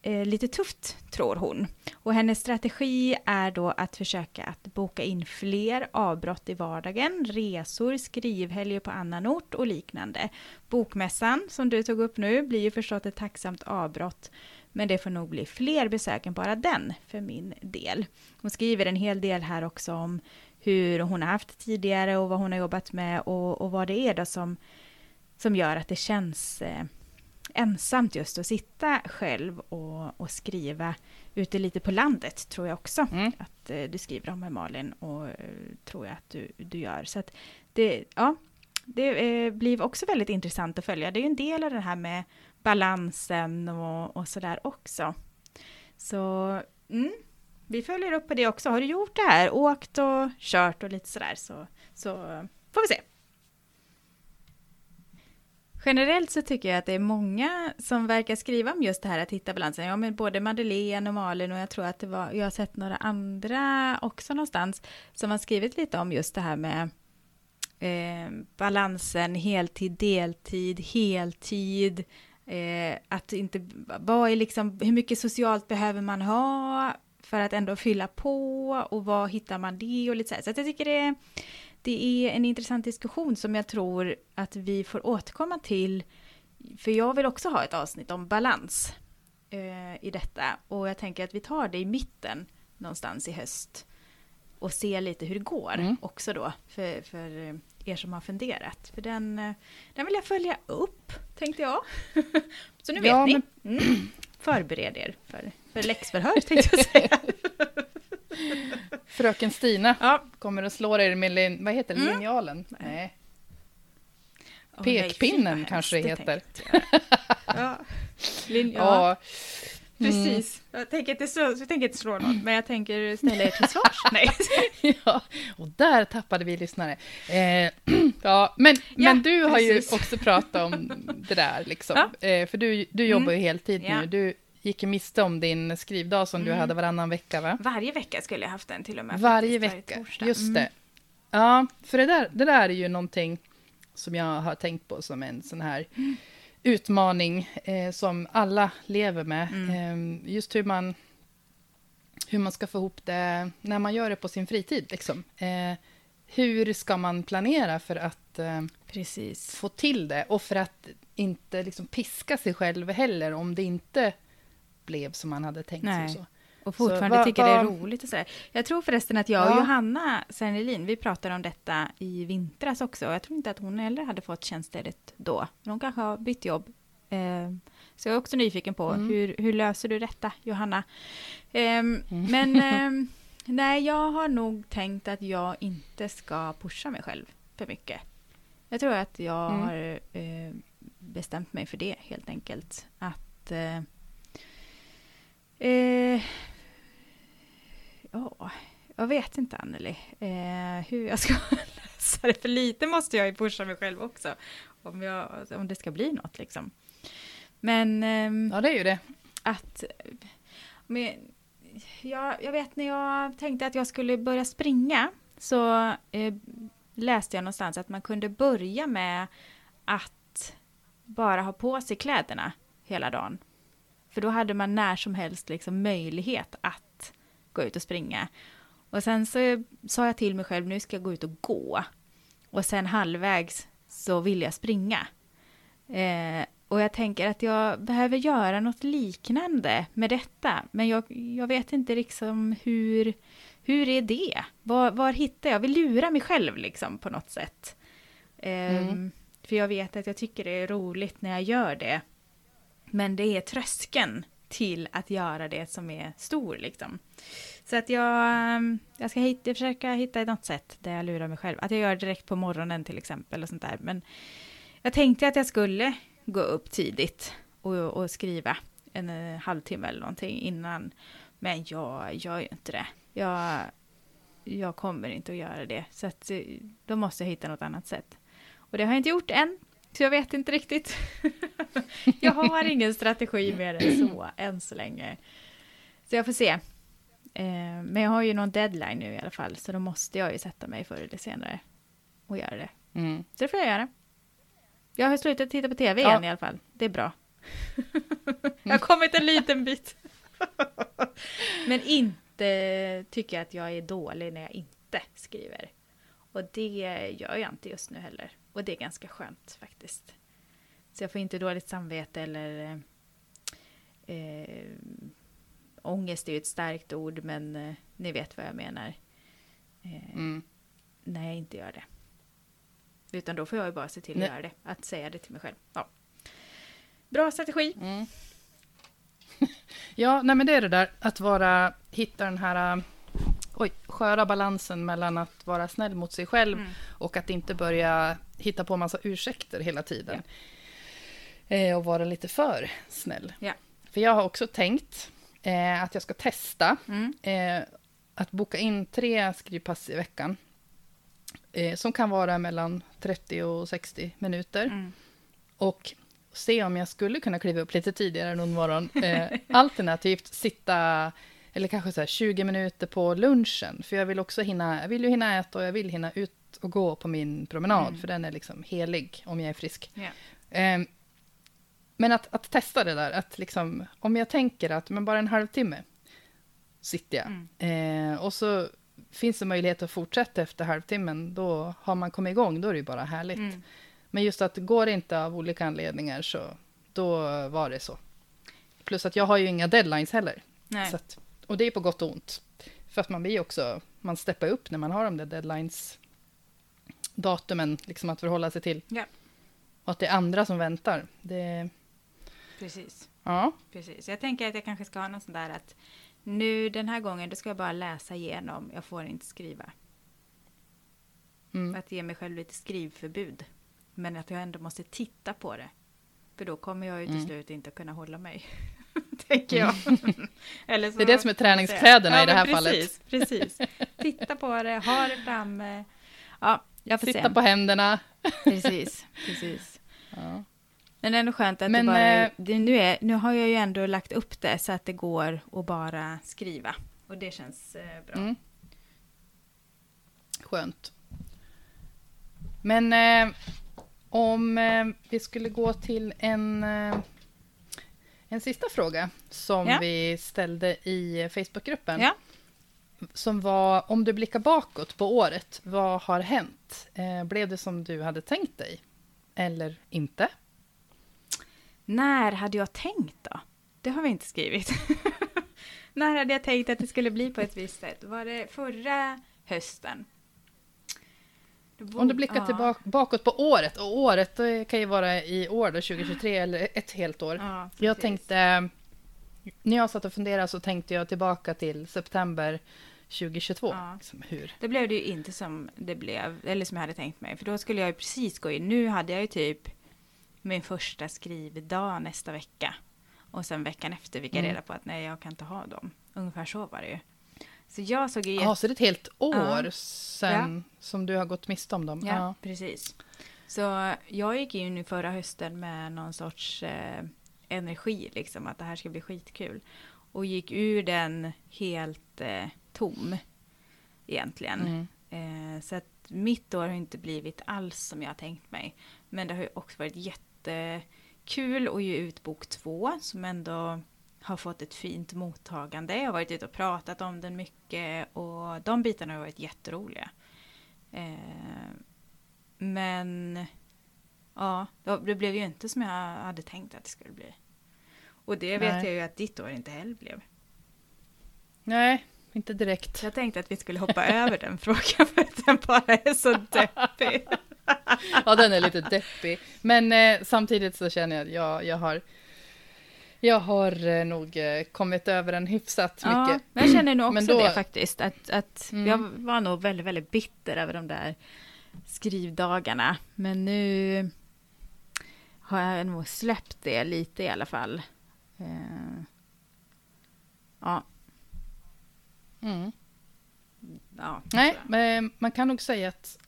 eh, lite tufft, tror hon. Och hennes strategi är då att försöka att boka in fler avbrott i vardagen, resor, skrivhelger på annan ort och liknande. Bokmässan, som du tog upp nu, blir ju förstås ett tacksamt avbrott, men det får nog bli fler besök än bara den för min del. Hon skriver en hel del här också om hur hon har haft tidigare och vad hon har jobbat med och, och vad det är då som, som gör att det känns eh, ensamt just att sitta själv och, och skriva ute lite på landet, tror jag också Mm. att eh, du skriver om med Malin och eh, tror jag att du, du gör. Så att det, ja, det eh, blir också väldigt intressant att följa. Det är ju en del av det här med balansen och, och sådär också. Så mm, vi följer upp på det också. Har du gjort det här? Åkt och kört och lite sådär så, så får vi se. Generellt så tycker jag att det är många som verkar skriva om just det här att hitta balansen. Ja, men både Madeleine och Malin och jag tror att det var, jag har sett några andra också någonstans som har skrivit lite om just det här med eh, balansen heltid, deltid, heltid. Eh, att inte, vad är liksom, hur mycket socialt behöver man ha för att ändå fylla på och var hittar man det och lite så här. Så jag tycker det är, det är en intressant diskussion som jag tror att vi får återkomma till. För jag vill också ha ett avsnitt om balans eh, i detta. Och jag tänker att vi tar det i mitten någonstans i höst. Och ser lite hur det går Mm. också då för, för eh, er som har funderat. För den, eh, den vill jag följa upp, tänkte jag. Så nu vet Ja, ni. Mm. Förbered er för, för läxförhör, tänkte jag säga. Fröken Stina Ja. kommer att slå er med lin, vad heter det, Mm. linjalen? Nej. Fy, Pekpinnen kanske det heter. Ja. Lin- ja. Precis. Jag tänker inte slå, jag tänker inte slå någon, men jag tänker ställa er till svars. Nej. ja, och där tappade vi lyssnare. Eh, ja, men, Ja, men du har ju precis. också pratat om det där, liksom. Ja. Eh, för du, du jobbar Mm. ju heltid nu. Du gick ju miste om din skrivdag som du Mm. hade varannan vecka, va? Varje vecka skulle jag haft den till och med. Varje vecka, torsdag. just Mm. det. Ja, för det där, det där är ju någonting som jag har tänkt på som en sån här utmaning eh, som alla lever med. Mm. Eh, just hur man, hur man ska få ihop det när man gör det på sin fritid. Liksom. Eh, hur ska man planera för att eh, få till det och för att inte liksom, piska sig själv heller om det inte blev som man hade tänkt sig. Så. Och fortfarande vad- tycker det är roligt och sådär. Jag tror förresten att jag och Ja. Johanna Sernelin, vi pratade om detta i vintras också. Och jag tror inte att hon heller hade fått tjänstledigt då. Men hon kanske har bytt jobb. Eh, så jag är också nyfiken på Mm. hur, hur löser du detta, Johanna? Ehm, Men ehm, nej, jag har nog tänkt att jag inte ska pusha mig själv för mycket. Jag tror att jag Mm. har eh, bestämt mig för det helt enkelt. Att eh, eh, Ja, jag vet inte Anneli eh, hur jag ska lösa det. För lite måste jag ju pusha mig själv också. Om, jag, om det ska bli något liksom. Men ehm, Ja, det är ju det. att... Men, jag, jag vet när jag tänkte att jag skulle börja springa så eh, läste jag någonstans att man kunde börja med att bara ha på sig kläderna hela dagen. För då hade man när som helst liksom möjlighet att gå ut och springa. Och sen så sa jag till mig själv, nu ska jag gå ut och gå. Och sen halvvägs så vill jag springa. Eh, och jag tänker att jag behöver göra något liknande med detta. Men jag, jag vet inte liksom hur, hur är det? Var, var hittar jag? Jag vill lura mig själv liksom på något sätt. Ehm, Mm. För jag vet att jag tycker det är roligt när jag gör det. Men det är tröskeln till att göra det som är stor liksom. Så att jag, ehm, jag ska hitta, försöka hitta något sätt där jag lurar mig själv. Att jag gör det direkt på morgonen till exempel och sånt där. Men jag tänkte att jag skulle gå upp tidigt och, och skriva en eh, halvtimme eller någonting innan. Men jag gör ju inte det. Jag, jag kommer inte att göra det. Så att, eh, då måste jag hitta något annat sätt. Och det har jag inte gjort än. Så jag vet inte riktigt. jag har ingen strategi mer än så än så länge. Så jag får se. Eh, men jag har ju någon deadline nu i alla fall. Så då måste jag ju sätta mig förr eller senare och göra det. Mm. Så det får jag göra. Jag har slutat titta på tv Ja. igen i alla fall. Det är bra. jag har kommit en liten bit. Men inte tycker jag att jag är dålig när jag inte skriver. Och det gör jag inte just nu heller. Och det är ganska skönt faktiskt. Så jag får inte dåligt samvete eller... Eh, eh, ångest är ju ett starkt ord, men eh, ni vet vad jag menar. Eh, Mm. när jag inte gör det. Utan då får jag ju bara se till att Nej. göra det. Att säga det till mig själv. Ja. Bra strategi. Mm. ja, nej men det är det där att vara, hitta den här oj, sköra balansen mellan att vara snäll mot sig själv Mm. och att inte börja hitta på massa ursäkter hela tiden. Eh, och vara lite för snäll. Ja. För jag har också tänkt eh, att jag ska testa Mm. eh, att boka in tre skrivpass i veckan. Eh, som kan vara mellan 30 och 60 minuter. Mm. Och se om jag skulle kunna kliva upp lite tidigare någon morgon. Eh, alternativt sitta, eller kanske så här 20 minuter på lunchen. För jag vill också hinna, jag vill ju hinna äta och jag vill hinna ut och gå på min promenad. Mm. För den är liksom helig om jag är frisk. Ja. Eh, men att, att testa det där, att liksom, om jag tänker att men bara en halvtimme sitter jag. Mm. Eh, och så finns det möjlighet att fortsätta efter halvtimmen, då har man kommit igång, då är det ju bara härligt. Mm. Men just att går det inte av olika anledningar så då var det så. Plus att jag har ju inga deadlines heller. Nej. Så att, och det är på gott och ont. För att man blir också, man steppar upp när man har de där deadlines datumen liksom att förhålla sig till. Ja. Och att det är andra som väntar. Det, Precis. ja, Precis. Jag tänker att jag kanske ska ha något sånt där att nu den här gången då ska jag bara läsa igenom. Jag får inte skriva. mm, Att ge mig själv lite skrivförbud. Men att jag ändå måste titta på det. För då kommer jag ju till Mm. slut inte kunna hålla mig. tänker jag. Eller Det är det som är träningskläderna säga. i det här men fallet. precis, Precis, Titta på det, ha det framme. Ja, jag får sitta se. på händerna. Precis, precis. Ja. Men det är ändå skönt att Men, det bara... eh, Det, nu, är, nu har jag ju ändå lagt upp det så att det går att bara skriva. Och det känns eh, bra. Mm. Skönt. Men eh, om eh, vi skulle gå till en, eh, en sista fråga som Ja. vi ställde i Facebookgruppen. Ja. Som var, om du blickar bakåt på året, vad har hänt? Eh, blev det som du hade tänkt dig? Eller inte? När hade jag tänkt då? Det har vi inte skrivit. När hade jag tänkt att det skulle bli på ett visst sätt? Var det förra hösten? Om du blickar ja. tillbaka, bakåt på året, och året kan ju vara i år då, 2023 eller ett helt år. Ja, Jag tänkte, när jag satt och funderade så tänkte jag tillbaka till september 2022. Ja. Liksom, hur? Det blev det ju inte som det blev, eller som jag hade tänkt mig. För då skulle jag ju precis gå in. Nu hade jag ju typ min första skrivdag nästa vecka. Och sen veckan efter fick jag Mm. reda på att nej, jag kan inte ha dem. Ungefär så var det ju. Så jag såg ju... Ja, så det är ett helt år Ja. sen som du har gått miste om dem? Ja, precis. Så jag gick in i förra hösten med någon sorts eh, energi, liksom att det här ska bli skitkul. Och gick ur den helt eh, tom, egentligen. Mm. Eh, så att mitt år har inte blivit alls som jag har tänkt mig. Men det har ju också varit jättekul att ge ut bok två, som ändå har fått ett fint mottagande. Jag har varit ute och pratat om den mycket och de bitarna har varit jätteroliga. Eh, men ja, det blev ju inte som jag hade tänkt att det skulle bli. Och det vet Nej. jag ju att ditt år inte heller blev. Nej, inte direkt. Jag tänkte att vi skulle hoppa över den frågan för att den bara är så deppig. Ja, den är lite deppig. Men eh, samtidigt så känner jag att jag, jag har jag har eh, nog eh, kommit över den hyfsat Ja, mycket. men jag känner nog också då- det faktiskt. Att, att Mm. Jag var nog väldigt, väldigt bitter över de där skrivdagarna. Men nu har jag nog släppt det lite i alla fall. Eh, ja, Mm. ja. Nej, men man kan nog säga att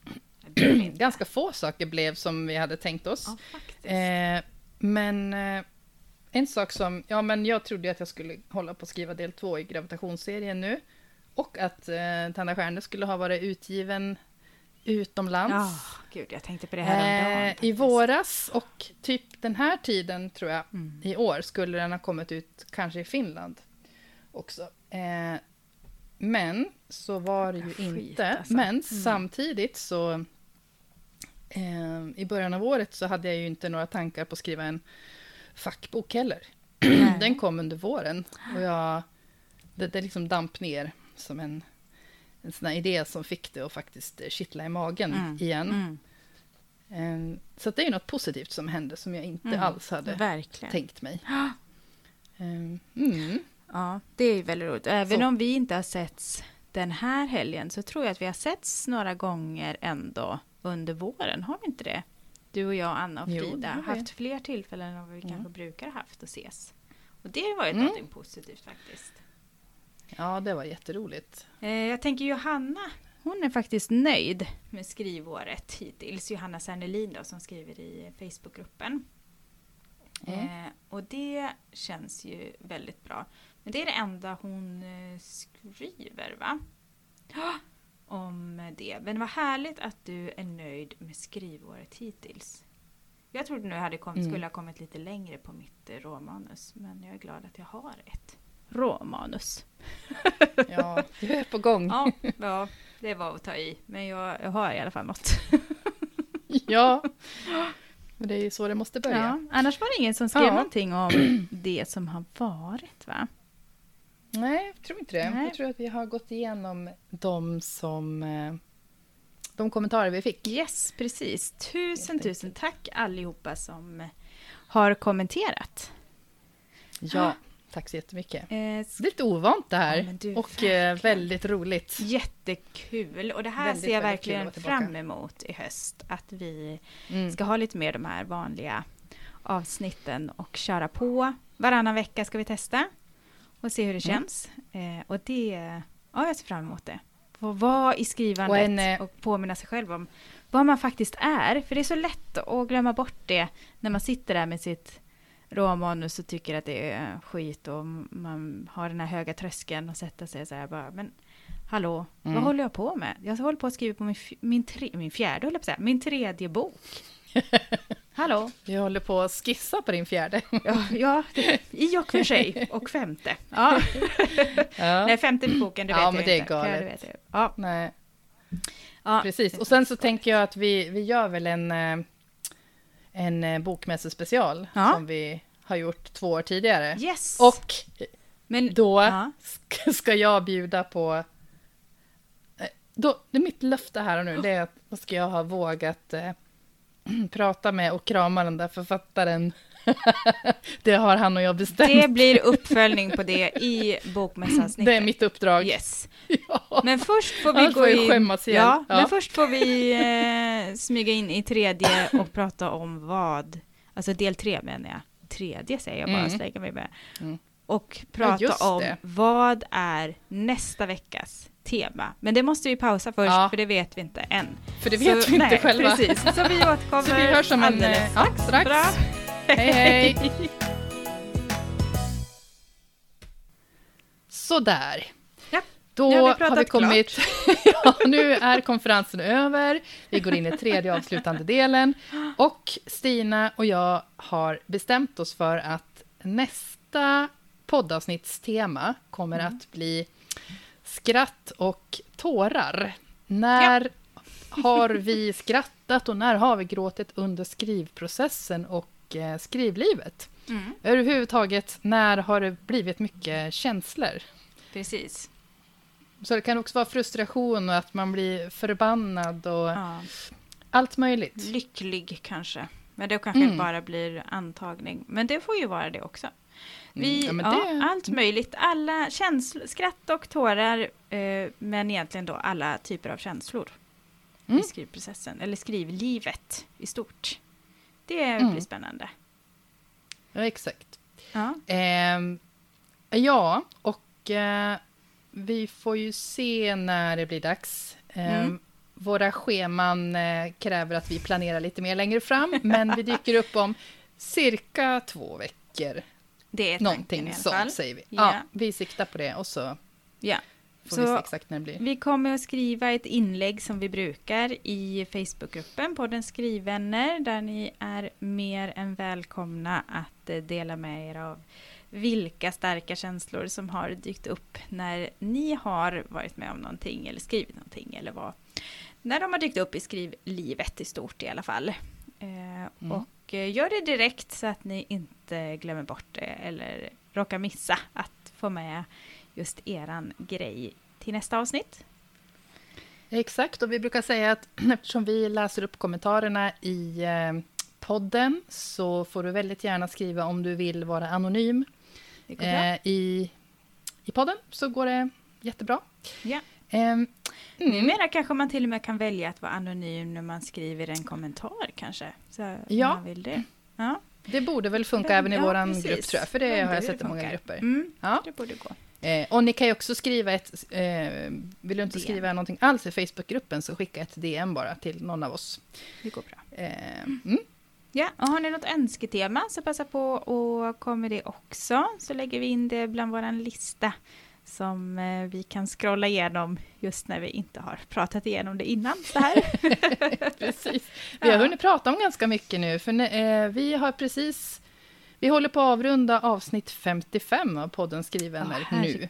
ganska få saker blev som vi hade tänkt oss. Ja. Eh, men en sak som, ja men jag trodde att jag skulle hålla på att skriva del två i gravitationsserien nu. Och att eh, Tanna Stjärne skulle ha varit utgiven utomlands. Ja, gud, jag tänkte på det här. Eh, I våras och typ den här tiden tror jag Mm. i år skulle den ha kommit ut kanske i Finland också. Eh, men så var det ju skit, inte. alltså. Men Mm. samtidigt så eh, i början av året så hade jag ju inte några tankar på att skriva en fackbok heller. Nej. Den kom under våren och jag, det, det liksom damp ner som en, en sån här idé som fick det att faktiskt eh, kittla i magen Mm. igen. Mm. Eh, Så det är ju något positivt som hände som jag inte Mm. alls hade Verkligen. tänkt mig. Eh, Mm. Ja, det är väldigt roligt. Även Så. om vi inte har setts den här helgen så tror jag att vi har setts några gånger ändå under våren. Har vi inte det? Du och jag, Anna och Jo, Frida vi. haft fler tillfällen än vad vi Mm. kanske brukar ha haft att ses. Och det har varit Mm. någonting positivt faktiskt. Ja, det var jätteroligt. Eh, jag tänker Johanna, hon är faktiskt nöjd med skrivåret hittills. Johanna Sernelin då som skriver i Facebookgruppen. Mm. Eh, och det känns ju väldigt bra. Men det är det enda hon eh, skriver va? Om det. Men vad härligt att du är nöjd med skrivåret hittills. Jag trodde nu hade kom, Mm. skulle ha kommit lite längre på mitt eh, råmanus. Men jag är glad att jag har ett råmanus. Ja, du är på gång. Ja, ja, det var att ta i. Men jag, jag har i alla fall något. Ja. Men det är ju så det måste börja. Ja, annars var det ingen som skrev Ja. någonting om det som har varit va? Nej, jag tror inte det. Nej. Jag tror att vi har gått igenom de som... eh, De kommentarer vi fick. Yes, precis. Tusen, tusen tack allihopa som har kommenterat. Ja, tack så jättemycket. Eh, lite ovant det här. Ja, du, och eh, väldigt roligt. jättekul. Och det här Väldigt, ser jag verkligen fram emot i höst. Att vi Mm. ska ha lite mer de här vanliga avsnitten och köra på. Varannan vecka ska vi testa och se hur det Mm. känns. Eh, och det, ja jag ser fram emot det. Få vara i skrivandet Och och, en, eh, påminna sig själv om vad man faktiskt är. För det är så lätt att glömma bort det när man sitter där med sitt råmanus och tycker att det är skit och man har den här höga tröskeln och sätta sig så här bara, men hallå, Mm. vad håller jag på med? Jag håller på att skriva på min, min, tre, min fjärde, håller på att säga, min tredje bok. Hallå? Vi håller på att skissa på din fjärde. Ja, ja det- i och för sig. Och femte. Ja. Ja. Nej, femte i boken, det Ja, vet men jag det är inte. Jag- galet. det vet jag. Ja, Nej, ja. precis. Och sen så tänker jag att vi, vi gör väl en, eh, en eh, bokmässespecial Ja. som vi har gjort två år tidigare. Yes! Och men, då Ja. ska- jag bjuda på... eh, Då, det är mitt löfte här och nu, det är att då ska jag ha vågat prata med och krama den där författaren. det har han och jag bestämt. det blir uppföljning på det i bokmässansnittet. Det är mitt uppdrag. Yes. Ja. Men först får vi Annars gå in... ja, Ja. men först får vi eh, smyga in i tredje och prata om vad... Alltså del tre menar jag. Tredje säger jag bara, Mm. slänger mig med. Mm. Och prata just om det. vad är nästa veckas tema. Men det måste vi pausa först, Ja. för det vet vi inte än. För det vet Så- vi inte nej, själva. Precis, så vi återkommer Så vi hörs om en... alldeles eh, Ja, strax. Bra. Hej, hej. Sådär. Ja, Då nu har vi har vi kommit... ja, nu är konferensen över. Vi går in i tredje avslutande delen. Och Stina och jag har bestämt oss för att nästa poddavsnittstema kommer Mm. att bli skratt och tårar. När har vi skrattat och när har vi gråtit under skrivprocessen och eh, skrivlivet? Mm, Överhuvudtaget, när har det blivit mycket känslor? precis. Så det kan också vara frustration och att man blir förbannad och Ja. allt möjligt. Lycklig kanske. Men det kanske Mm. bara blir antagning. Men det får ju vara det också. Vi, Mm, ja, men ja, det- Allt möjligt. Alla känslor, skratt och tårar. Eh, men egentligen då alla typer av känslor. Mm. I skrivprocessen. Eller skrivlivet i stort. Det Mm. blir spännande. Ja, exakt. Ja. Ehm, ja, och eh, vi får ju se när det blir dags. Ehm, Mm. Våra scheman eh, kräver att vi planerar lite mer längre fram, men vi dyker upp om cirka två veckor. Det är tanken Någonting i alla sånt fall. säger vi. Ja. Ja. vi siktar på det och så Ja. får Så- vi se exakt när det blir. Vi kommer att skriva ett inlägg som vi brukar i Facebookgruppen på den skrivvänner där ni är mer än välkomna att eh, dela med er av vilka starka känslor som har dykt upp när ni har varit med om någonting eller skrivit någonting eller vad. När de har dykt upp i skrivlivet i stort i alla fall. Eh, Och eh, gör det direkt så att ni inte glömmer bort det eller råkar missa att få med just eran grej till nästa avsnitt. Exakt, och vi brukar säga att eftersom vi läser upp kommentarerna i eh, podden så får du väldigt gärna skriva om du vill vara anonym eh, i, i podden, så går det jättebra. Ja. Mm, Numera kanske man till och med kan välja att vara anonym när man skriver en kommentar kanske. Så Ja. man vill det. Ja, det borde väl funka Vem- även i ja, precis. grupp tror jag, för det Undrar har jag sett i många grupper. Mm, Ja. det borde gå. Eh, och ni kan ju också skriva ett, eh, vill du inte DM. skriva någonting alls i Facebookgruppen så skicka ett DM bara till någon av oss. Det går bra. Eh, mm. Ja, och har ni något önsketema så passa på och kom med det också. Så lägger vi in det bland våran lista som eh, vi kan scrolla igenom just när vi inte har pratat igenom det innan. Så här. Precis. Vi har hunnit prata om ganska mycket nu, för eh, vi har precis... Vi håller på att avrunda avsnitt 55 av podden Skrivvänner Åh, nu.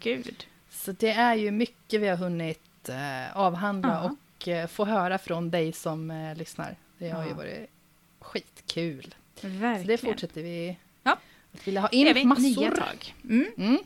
Så det är ju mycket vi har hunnit eh, avhandla Ja. och eh, få höra från dig som lyssnar. Det har ju Ja. varit skitkul. Så Verkligen. det fortsätter vi Vilja ha in vi massor. tag. Mm. Mm.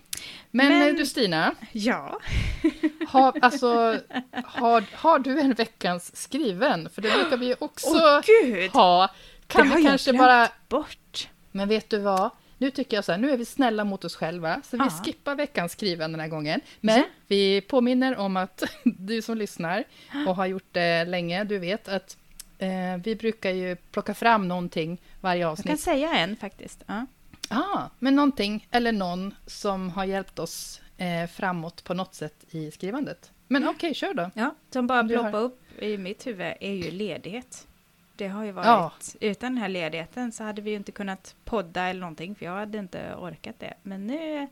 Men, Men- eh, du Stina, Ja. har, alltså, har, har du en veckans skriven? För det brukar vi ju också gud! ha. Kan det vi kanske bara... bort. Men vet du vad? Nu tycker jag så här, nu är vi snälla mot oss själva, så vi Ja. skippar veckans skriven den här gången. Men Ja. vi påminner om att du som lyssnar och har gjort det länge, du vet att eh, vi brukar ju plocka fram någonting varje Jag kan avsnitt. säga en faktiskt. Ja. Ah, men någonting eller någon som har hjälpt oss eh, framåt på något sätt i skrivandet. Men Mm. okej, kör då. Ja, som bara Du har- ploppar upp i mitt huvud är ju ledighet. Det har ju varit, Ja. utan den här ledigheten så hade vi ju inte kunnat podda eller någonting för jag hade inte orkat det. Men nu,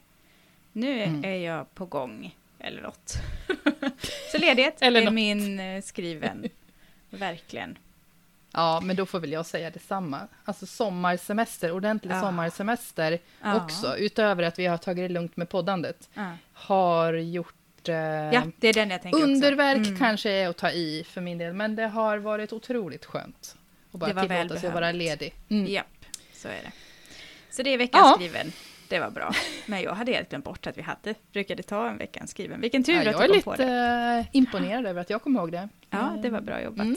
nu Mm. är jag på gång eller något. så ledighet Eller är något. min eh, skriven, verkligen. Ja, men då får väl jag säga detsamma. Alltså sommarsemester, ordentlig Ja. sommarsemester Ja. också, utöver att vi har tagit det lugnt med poddandet, Ja. har gjort... Eh, ja, det är den jag tänker underverk. Mm. kanske är att ta i för min del, men det har varit otroligt skönt. att bara Det var tillåta sig att vara ledig. Mm. Japp, så är det. Så det är veckans Ja. skriven. Det var bra. Men jag hade helt glömt bort att vi hade, brukade ta en veckans skriven. Vilken tur Ja, att jag du är kom lite på det. eh, imponerad över att jag kom ihåg det. Ja, det var bra jobbat. Mm.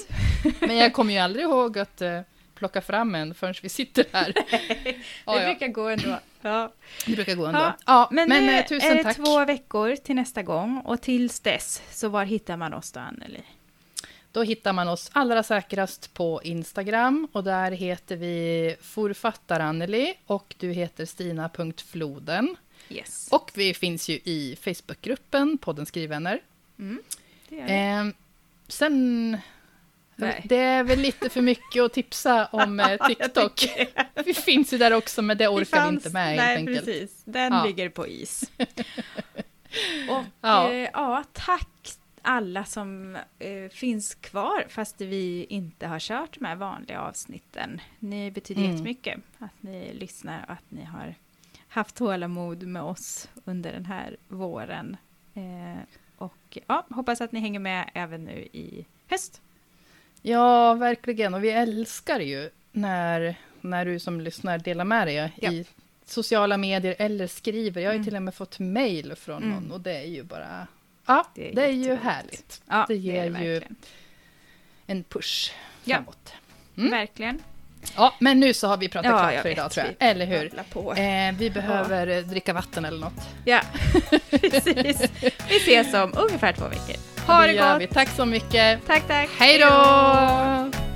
Men jag kommer ju aldrig ihåg att eh, plocka fram en förrän vi sitter här. Det ja. brukar gå ändå. Ja. Det brukar gå ändå. Ja, Ja, Men, men, nu eh, är tusen det tack. två veckor till nästa gång och tills dess, så var hittar man oss då, Anneli? Då hittar man oss allra säkrast på Instagram och där heter vi forfattaranneli och du heter stina.floden. Yes. Och vi finns ju i Facebookgruppen podden Skrivvänner. Mm, det vi. Eh, sen... Nej. Det är väl lite för mycket att tipsa om eh, TikTok. vi finns ju där också, men det orkar vi fanns- inte med Nej, helt enkelt. precis. Den Ja. ligger på is. och Ja. ja. ja, tack alla som eh, finns kvar fast vi inte har kört med vanliga avsnitten. Ni betyder Mm. jättemycket att ni lyssnar och att ni har haft tålamod med oss under den här våren. Eh, och ja, hoppas att ni hänger med även nu i höst. Ja, verkligen. Och vi älskar ju när, när du som lyssnar delar med dig Ja. i sociala medier eller skriver. Jag har ju Mm. till och med fått mejl från Mm. någon och det är ju bara... Ja, Det det är är, ju härligt. Ja, Det är ger ju verkligen. en push Ja. framåt. Mm. Verkligen. Ja, men nu så har vi pratat Ja, klart för idag vet. tror jag. Eller hur? Eh, vi behöver eh, dricka vatten eller något. Ja, precis. Vi ses om ungefär två veckor. Ha det gör gott! vi. Tack så mycket. Tack, tack! Hej då!